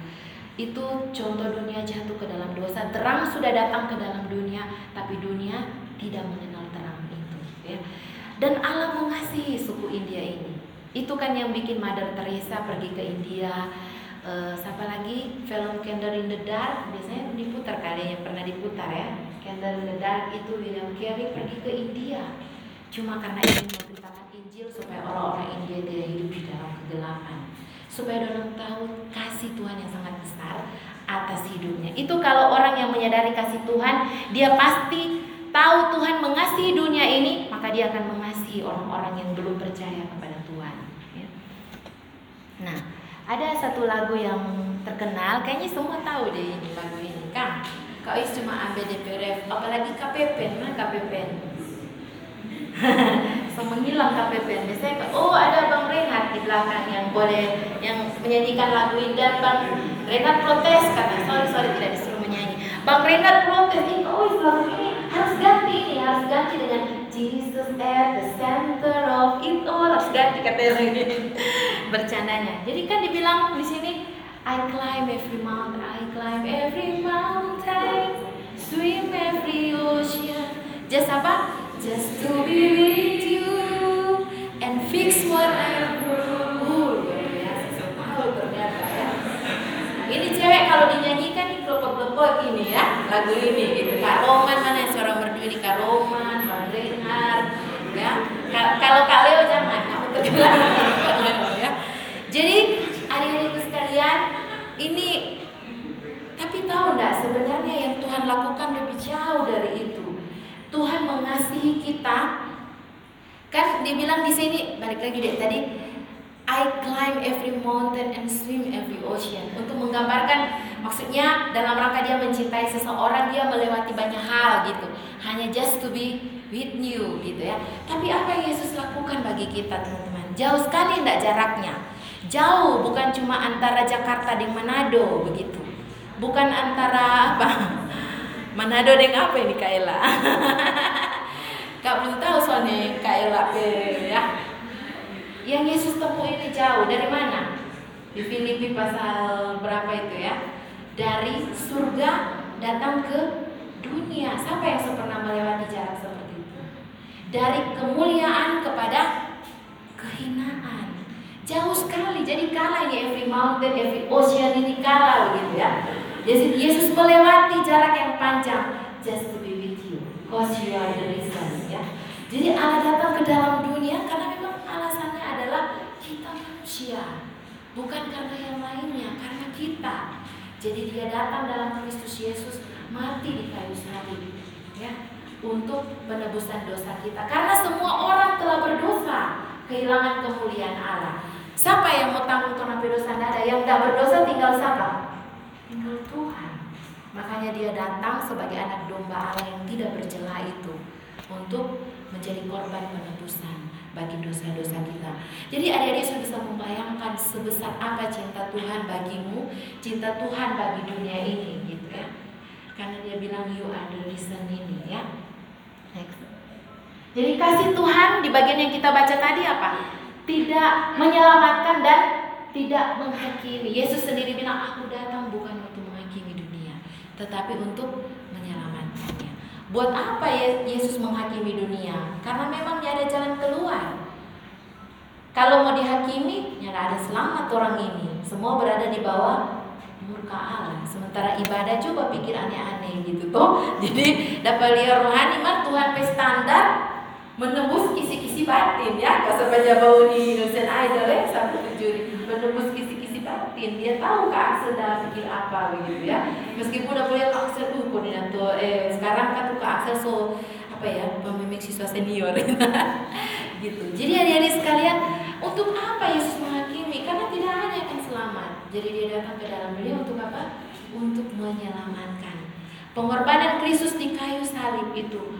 itu contoh dunia jatuh ke dalam dosa terang sudah datang ke dalam dunia tapi dunia tidak mengenal terang itu ya dan Allah mengasihi suku India ini itu kan yang bikin Mother Teresa pergi ke India. Uh, siapa lagi? Film Candle in the Dark biasanya diputar kali yang pernah diputar ya. Candle in the Dark itu William Carey pergi ke India. Cuma karena ingin memberitakan Injil supaya orang-orang India tidak hidup di dalam kegelapan. Supaya orang tahu kasih Tuhan yang sangat besar atas hidupnya. Itu kalau orang yang menyadari kasih Tuhan, dia pasti tahu Tuhan mengasihi dunia ini, maka dia akan mengasihi orang-orang yang belum percaya. Ada satu lagu yang terkenal, kayaknya semua tahu deh ini lagu ini kan. Kau is cuma ambil DPRF, apalagi KPP, mana KPP? so menghilang KPP. Biasanya oh ada Bang Renat di belakang yang boleh yang menyanyikan lagu ini dan Bang Renat protes karena sorry sorry tidak disuruh menyanyi. Bang Renat protes ini oh lagu ini harus ganti ini harus ganti dengan Jesus at the center of it all harus ganti katanya bercandanya. Jadi kan dibilang di sini I climb every mountain, I climb every mountain, swim every ocean. Just apa? Just to be with you and fix what I tahu ternyata ya. Ini cewek kalau dinyanyikan ini kelepot-kelepot ini ya lagu ini gitu. Kak Roman mana yang suara Kalau Kak Leo jangan. Jadi adik-adikku sekalian, ini tapi tahu enggak sebenarnya yang Tuhan lakukan lebih jauh dari itu. Tuhan mengasihi kita. Kan dibilang di sini balik lagi deh tadi I climb every mountain and swim every ocean untuk menggambarkan maksudnya dalam rangka dia mencintai seseorang dia melewati banyak hal gitu. Hanya just to be with you gitu ya. Tapi apa yang Yesus lakukan bagi kita teman-teman? Jauh sekali tidak jaraknya. Jauh bukan cuma antara Jakarta dan Manado begitu. Bukan antara apa? Manado dengan apa ini Kaila Kak belum tahu soalnya Kaila ya. Yang Yesus tempuh ini jauh dari mana? Di Filipi pasal berapa itu ya? Dari surga datang ke dunia. Siapa yang pernah melewati jarak seperti itu? Dari kemuliaan kepada kehinaan. Jauh sekali. Jadi kalah ini every mountain, every ocean ini kalah begitu ya. Jadi Yesus melewati jarak yang panjang just to be with you. Cause you are the reason ya. Jadi Allah datang ke dalam dunia karena memang alasannya adalah kita manusia, bukan karena yang lainnya, karena kita. Jadi dia datang dalam Kristus Yesus mati di kayu salib, ya, untuk penebusan dosa kita. Karena semua orang telah berdosa, kehilangan kemuliaan Allah. Siapa yang mau tanggung karena dosa ada? Yang tidak berdosa tinggal siapa? Tinggal Tuhan. Makanya dia datang sebagai anak domba Allah yang tidak bercelah itu untuk menjadi korban penebusan bagi dosa-dosa kita. Jadi adik-adik bisa membayangkan sebesar apa cinta Tuhan bagimu, cinta Tuhan bagi dunia ini gitu ya. Karena dia bilang you are the reason ini ya. Next. Jadi kasih Tuhan di bagian yang kita baca tadi apa? Tidak menyelamatkan dan tidak menghakimi. Yesus sendiri bilang aku datang bukan untuk menghakimi dunia, tetapi untuk. Buat apa ya Yesus menghakimi dunia? Karena memang dia ada jalan keluar. Kalau mau dihakimi, ya ada selamat orang ini. Semua berada di bawah murka Allah. Sementara ibadah coba pikir aneh-aneh gitu toh. Jadi dapat lihat rohani mah Tuhan standar menembus kisi-kisi batin ya. Kau sampai bau di Indonesian Idol ya satu juri menembus kisi-kisi batin. Dia tahu kak sedang pikir apa begitu ya. Meskipun udah boleh Axel tuh koordinator. Eh sekarang kan tuh kak Axel so apa ya pemimpin siswa senior gitu. Jadi adik-adik sekalian, untuk apa Yesus menghakimi? Karena tidak hanya akan selamat. Jadi dia datang ke dalam dunia untuk apa? Untuk menyelamatkan. Pengorbanan Kristus di kayu salib itu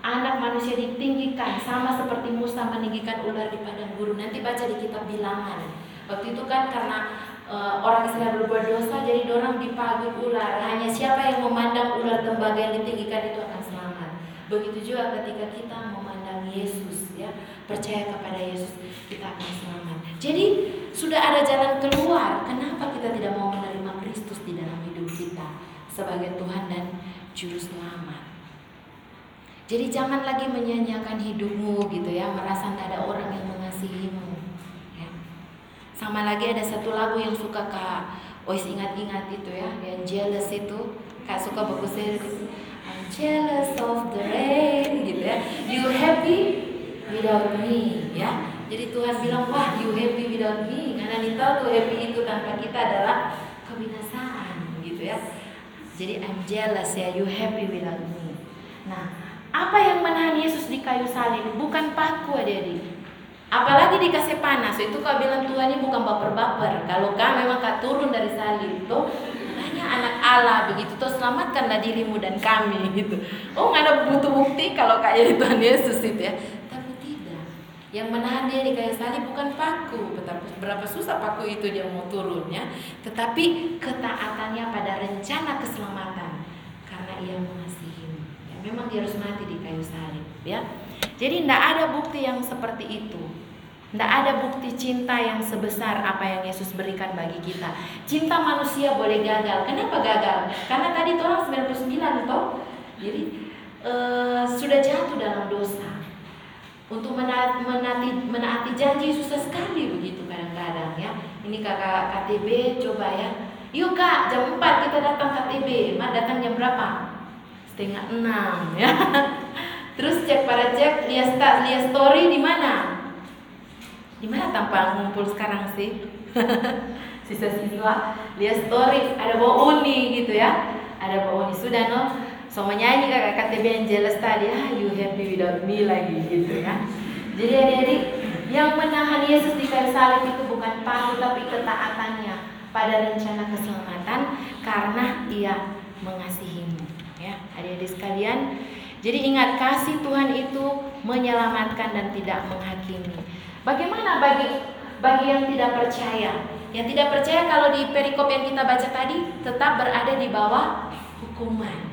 anak manusia ditinggikan sama seperti Musa meninggikan ular di padang gurun. Nanti baca di kitab Bilangan. Waktu itu kan karena e, orang Israel berbuat dosa jadi orang dipaguk ular. Hanya siapa yang memandang ular tembaga yang ditinggikan itu akan selamat. Begitu juga ketika kita memandang Yesus ya, percaya kepada Yesus, kita akan selamat. Jadi sudah ada jalan keluar. Kenapa kita tidak mau menerima Kristus di dalam hidup kita sebagai Tuhan dan juru selamat? Jadi jangan lagi menyanyiakan hidupmu gitu ya, merasa tidak ada orang yang mengasihimu. Sama lagi ada satu lagu yang suka kak Ois ingat-ingat itu ya, yang jealous itu, kak suka bagusnya. I'm jealous of the rain gitu ya. You happy without me ya. Jadi Tuhan bilang wah you happy without me karena kita tuh happy itu tanpa kita adalah kebinasaan gitu ya. Jadi I'm jealous ya you happy without me. Nah apa yang menahan Yesus di kayu salib? Bukan paku adik-adik. Apalagi dikasih panas, itu kau bilang Tuhan ini bukan baper-baper. Kalau kau memang kau turun dari salib, tuh hanya anak Allah begitu tuh selamatkanlah dirimu dan kami gitu. Oh nggak ada butuh bukti kalau kayak Tuhan Yesus itu ya. Tapi tidak. Yang menahan dia di kayu salib bukan paku, betapa berapa susah paku itu dia mau turun ya. Tetapi ketaatannya pada rencana keselamatan karena ia mengasihimu. Ya, memang dia harus mati di kayu salib ya. Jadi tidak ada bukti yang seperti itu. Tidak ada bukti cinta yang sebesar apa yang Yesus berikan bagi kita. Cinta manusia boleh gagal. Kenapa gagal? Karena tadi orang 99 toh. Jadi uh, sudah jatuh dalam dosa. Untuk menaati, menaati, menaati janji susah sekali begitu kadang-kadang ya. Ini kakak KTB coba ya. Yuk kak jam 4 kita datang KTB. Mak datang jam berapa? Setengah enam ya. Terus cek para cek lihat lihat story di mana? Di mana tampak ngumpul sekarang sih? Sisa-siswa lihat story ada bawa uni gitu ya. Ada bawa uni sudah no. So menyanyi kakak KTB yang jelas tadi, ah you happy without me lagi gitu ya. Jadi adik-adik yang menahan Yesus di kayu salib itu bukan paku tapi ketaatannya pada rencana keselamatan karena ia mengasihimu ya adik-adik sekalian jadi ingat kasih Tuhan itu menyelamatkan dan tidak menghakimi. Bagaimana bagi bagi yang tidak percaya? Yang tidak percaya kalau di perikop yang kita baca tadi tetap berada di bawah hukuman.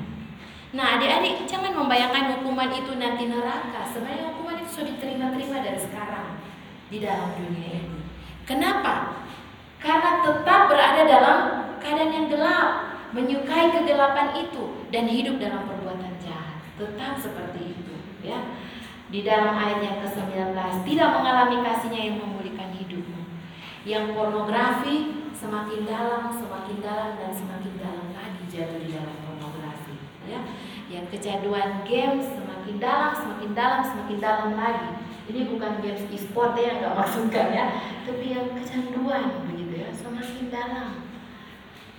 Nah, adik-adik jangan membayangkan hukuman itu nanti neraka. Sebenarnya hukuman itu sudah diterima-terima dari sekarang di dalam dunia ini. Kenapa? Karena tetap berada dalam keadaan yang gelap, menyukai kegelapan itu dan hidup dalam tetap seperti itu ya. Di dalam ayat yang ke-19 tidak mengalami kasihnya yang memulihkan hidupmu. Yang pornografi semakin dalam semakin dalam dan semakin dalam lagi jatuh di dalam pornografi ya. Yang kecanduan game semakin dalam semakin dalam semakin dalam lagi. Ini bukan games e-sport ya nggak maksudkan ya. Tapi yang kecanduan begitu ya semakin dalam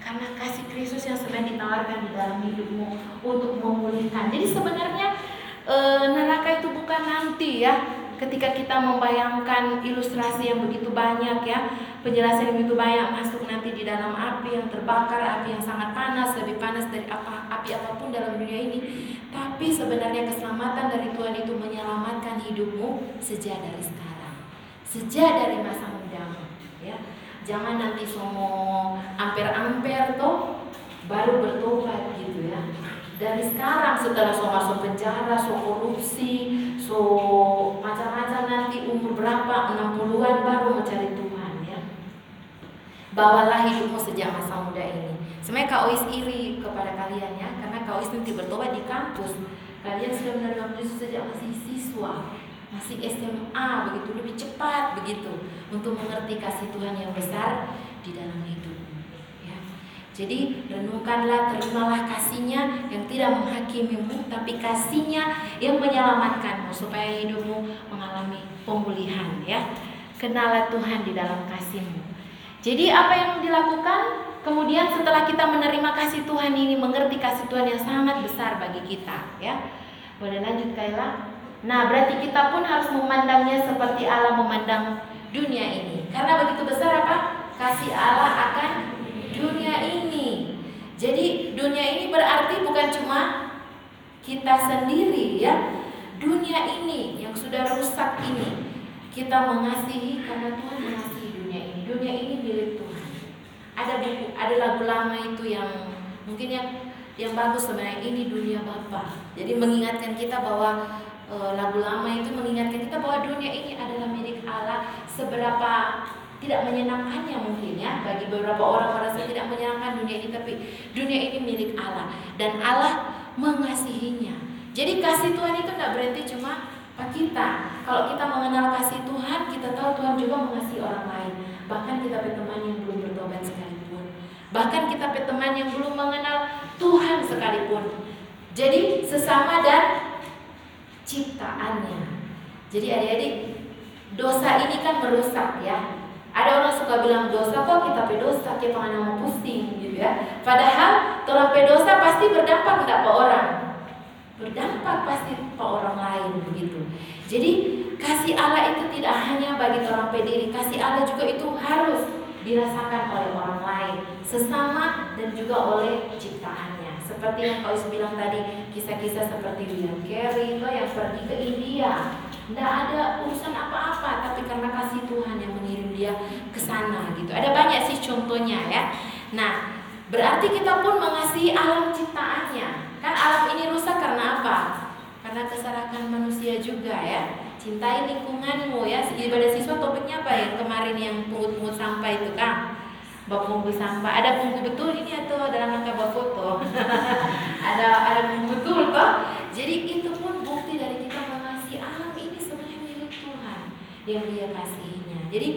karena kasih Kristus yang sebenarnya ditawarkan di dalam hidupmu untuk memulihkan. Jadi sebenarnya e, neraka itu bukan nanti ya. Ketika kita membayangkan ilustrasi yang begitu banyak ya, penjelasan yang begitu banyak masuk nanti di dalam api yang terbakar, api yang sangat panas, lebih panas dari apa api apa pun dalam dunia ini. Tapi sebenarnya keselamatan dari Tuhan itu menyelamatkan hidupmu sejak dari sekarang, sejak dari masa mudamu, ya jangan nanti somo amper-amper toh baru bertobat gitu ya. Dari sekarang setelah so masuk penjara so korupsi so macam-macam nanti umur berapa 60-an baru mencari Tuhan ya. Bawalah hidupmu sejak masa muda ini. Sebenarnya Kak Ois iri kepada kalian ya karena Kak Ois nanti bertobat di kampus. Kalian sudah menerima Yesus sejak masih siswa masih SMA begitu lebih cepat begitu untuk mengerti kasih Tuhan yang besar di dalam hidup. Ya. Jadi renungkanlah, terimalah kasihnya yang tidak menghakimimu, tapi kasihnya yang menyelamatkanmu supaya hidupmu mengalami pemulihan. Ya, kenalah Tuhan di dalam kasihmu. Jadi apa yang dilakukan? Kemudian setelah kita menerima kasih Tuhan ini, mengerti kasih Tuhan yang sangat besar bagi kita. Ya, boleh lanjut Kaila? Nah, berarti kita pun harus memandangnya seperti Allah memandang dunia ini. Karena begitu besar apa? Kasih Allah akan dunia ini. Jadi dunia ini berarti bukan cuma kita sendiri ya. Dunia ini yang sudah rusak ini kita mengasihi karena Tuhan mengasihi dunia ini. Dunia ini milik Tuhan. Ada buku, ada lagu lama itu yang mungkin yang yang bagus sebenarnya ini dunia Bapa. Jadi mengingatkan kita bahwa uh, lagu lama itu mengingatkan kita bahwa dunia ini adalah milik Allah. Seberapa tidak menyenangkannya mungkin ya bagi beberapa orang merasa tidak menyenangkan dunia ini tapi dunia ini milik Allah. Dan Allah mengasihinya. Jadi kasih Tuhan itu tidak berarti cuma kita. Kalau kita mengenal kasih Tuhan kita tahu Tuhan juga mengasihi orang lain. Bahkan kita teman yang belum bertobat sekalipun. Bahkan kita teman yang belum mengenal Tuhan sekalipun. Jadi sesama dan ciptaannya. Jadi adik-adik, dosa ini kan merusak ya. Ada orang suka bilang dosa kok kita pedosa, kita mau pusing gitu ya. Padahal orang pedosa pasti berdampak tidak ke orang. Berdampak pasti ke orang lain begitu. Jadi kasih Allah itu tidak hanya bagi orang pediri, kasih Allah juga itu harus dirasakan oleh orang lain, sesama dan juga oleh ciptaannya. Seperti yang kau bilang tadi, kisah-kisah seperti William Carey itu yang pergi ke India, tidak ada urusan apa-apa, tapi karena kasih Tuhan yang mengirim dia ke sana gitu. Ada banyak sih contohnya ya. Nah, berarti kita pun mengasihi alam ciptaannya. Kan alam ini rusak karena apa? Karena kesalahan manusia juga ya cintai lingkunganmu ya ibadah siswa topiknya apa ya kemarin yang pungut-pungut sampah itu kan bak pungut sampah. Ada pungut betul ini atau dalam rangka buat foto. Ada ada pungut betul toh. Jadi itu pun bukti dari kita mengasihi alam ini sebenarnya milik Tuhan. Yang dia kasihinya. Jadi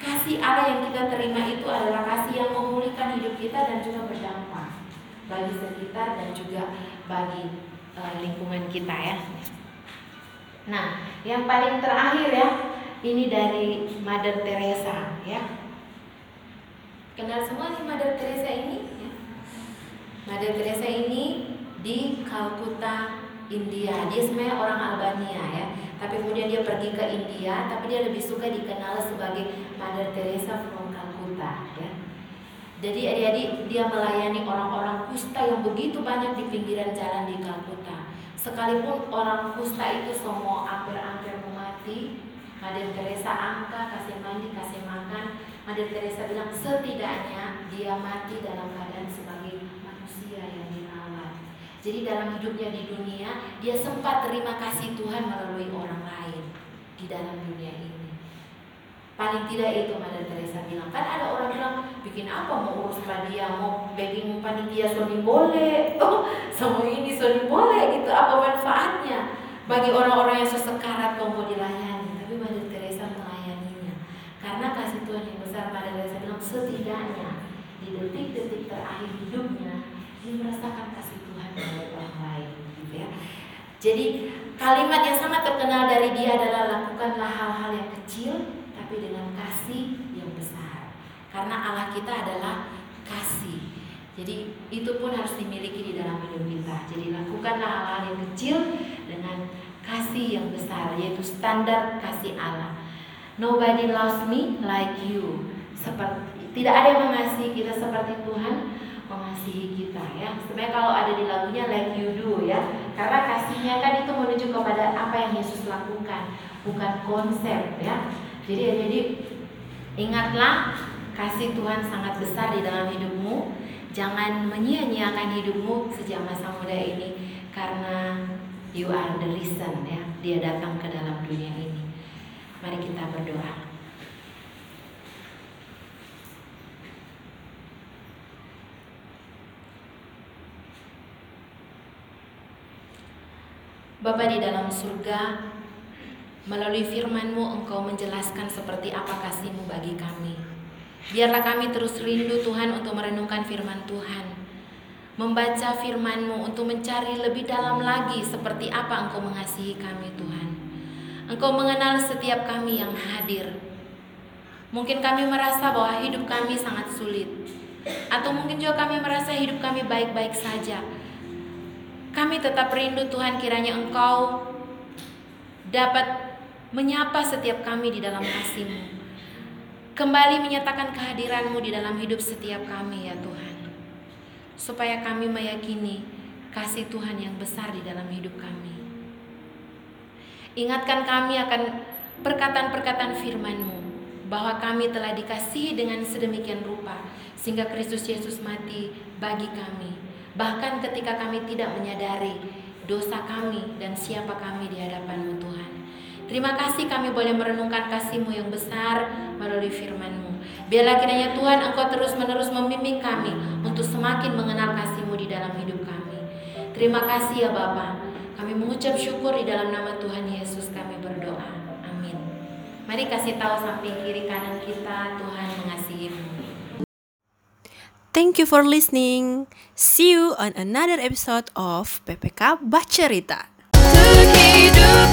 kasih Allah yang kita terima itu adalah kasih yang memulihkan hidup kita dan juga berdampak bagi sekitar dan juga bagi uh, lingkungan kita ya. Nah, yang paling terakhir ya, ini dari Mother Teresa ya. Kenal semua nih Mother Teresa ini? Ya. Mother Teresa ini di Calcutta, India. Dia sebenarnya orang Albania ya, tapi kemudian dia pergi ke India, tapi dia lebih suka dikenal sebagai Mother Teresa from Calcutta ya. Jadi adik-adik dia melayani orang-orang kusta yang begitu banyak di pinggiran jalan di Calcutta Sekalipun orang kusta itu semua hampir-hampir mau mati, Mother Teresa angka, kasih mandi, kasih makan. Mother Teresa bilang setidaknya dia mati dalam keadaan sebagai manusia yang dirawat. Jadi dalam hidupnya di dunia, dia sempat terima kasih Tuhan melalui orang lain di dalam dunia ini. Paling tidak itu Mother Teresa bilang. Kan ada orang bilang, bikin apa mau urus dia, mau begging panitia Sony boleh, oh sama ini Sony boleh gitu. Apa manfaatnya bagi orang-orang yang sesekarat mau dilayani? Tapi Mother Teresa melayaninya. Karena kasih besar, Mother Teresa bilang setidaknya di detik-detik terakhir hidupnya dia merasakan kasih Tuhan dari orang lain, gitu ya. Jadi kalimat yang sangat terkenal dari dia adalah lakukanlah hal-hal yang kecil tapi dengan kasih yang besar. Karena Allah kita adalah kasih. Jadi itu pun harus dimiliki di dalam hidup kita. Jadi lakukanlah hal-hal yang kecil dengan kasih yang besar, yaitu standar kasih Allah. Nobody loves me like you. Seperti tidak ada yang mengasihi kita seperti Tuhan mengasihi kita ya. Sebenarnya kalau ada di lagunya like you do ya. Karena kasihnya kan itu menuju kepada apa yang Yesus lakukan, bukan konsep ya. Jadi jadi ingatlah kasih Tuhan sangat besar di dalam hidupmu. Jangan menyia-nyiakan hidupmu sejak masa muda ini karena you are the reason ya. Dia datang ke dalam dunia ini. Mari kita berdoa. Bapa di dalam surga, Melalui firman-Mu Engkau menjelaskan seperti apa kasih-Mu bagi kami. Biarlah kami terus rindu Tuhan untuk merenungkan firman Tuhan. Membaca firman-Mu untuk mencari lebih dalam lagi seperti apa Engkau mengasihi kami Tuhan. Engkau mengenal setiap kami yang hadir. Mungkin kami merasa bahwa hidup kami sangat sulit. Atau mungkin juga kami merasa hidup kami baik-baik saja. Kami tetap rindu Tuhan kiranya Engkau dapat menyapa setiap kami di dalam kasih-Mu. Kembali menyatakan kehadiran-Mu di dalam hidup setiap kami ya Tuhan. Supaya kami meyakini kasih Tuhan yang besar di dalam hidup kami. Ingatkan kami akan perkataan-perkataan firman-Mu bahwa kami telah dikasihi dengan sedemikian rupa sehingga Kristus Yesus mati bagi kami. Bahkan ketika kami tidak menyadari dosa kami dan siapa kami di hadapan-Mu Tuhan. Terima kasih kami boleh merenungkan kasih-Mu yang besar melalui firman-Mu. Biarlah kiranya Tuhan Engkau terus-menerus membimbing kami untuk semakin mengenal kasih-Mu di dalam hidup kami. Terima kasih ya Bapa. Kami mengucap syukur di dalam nama Tuhan Yesus kami berdoa. Amin. Mari kasih tahu samping kiri kanan kita Tuhan mengasihimu. Thank you for listening. See you on another episode of PPK Bacerita. Untuk hidup.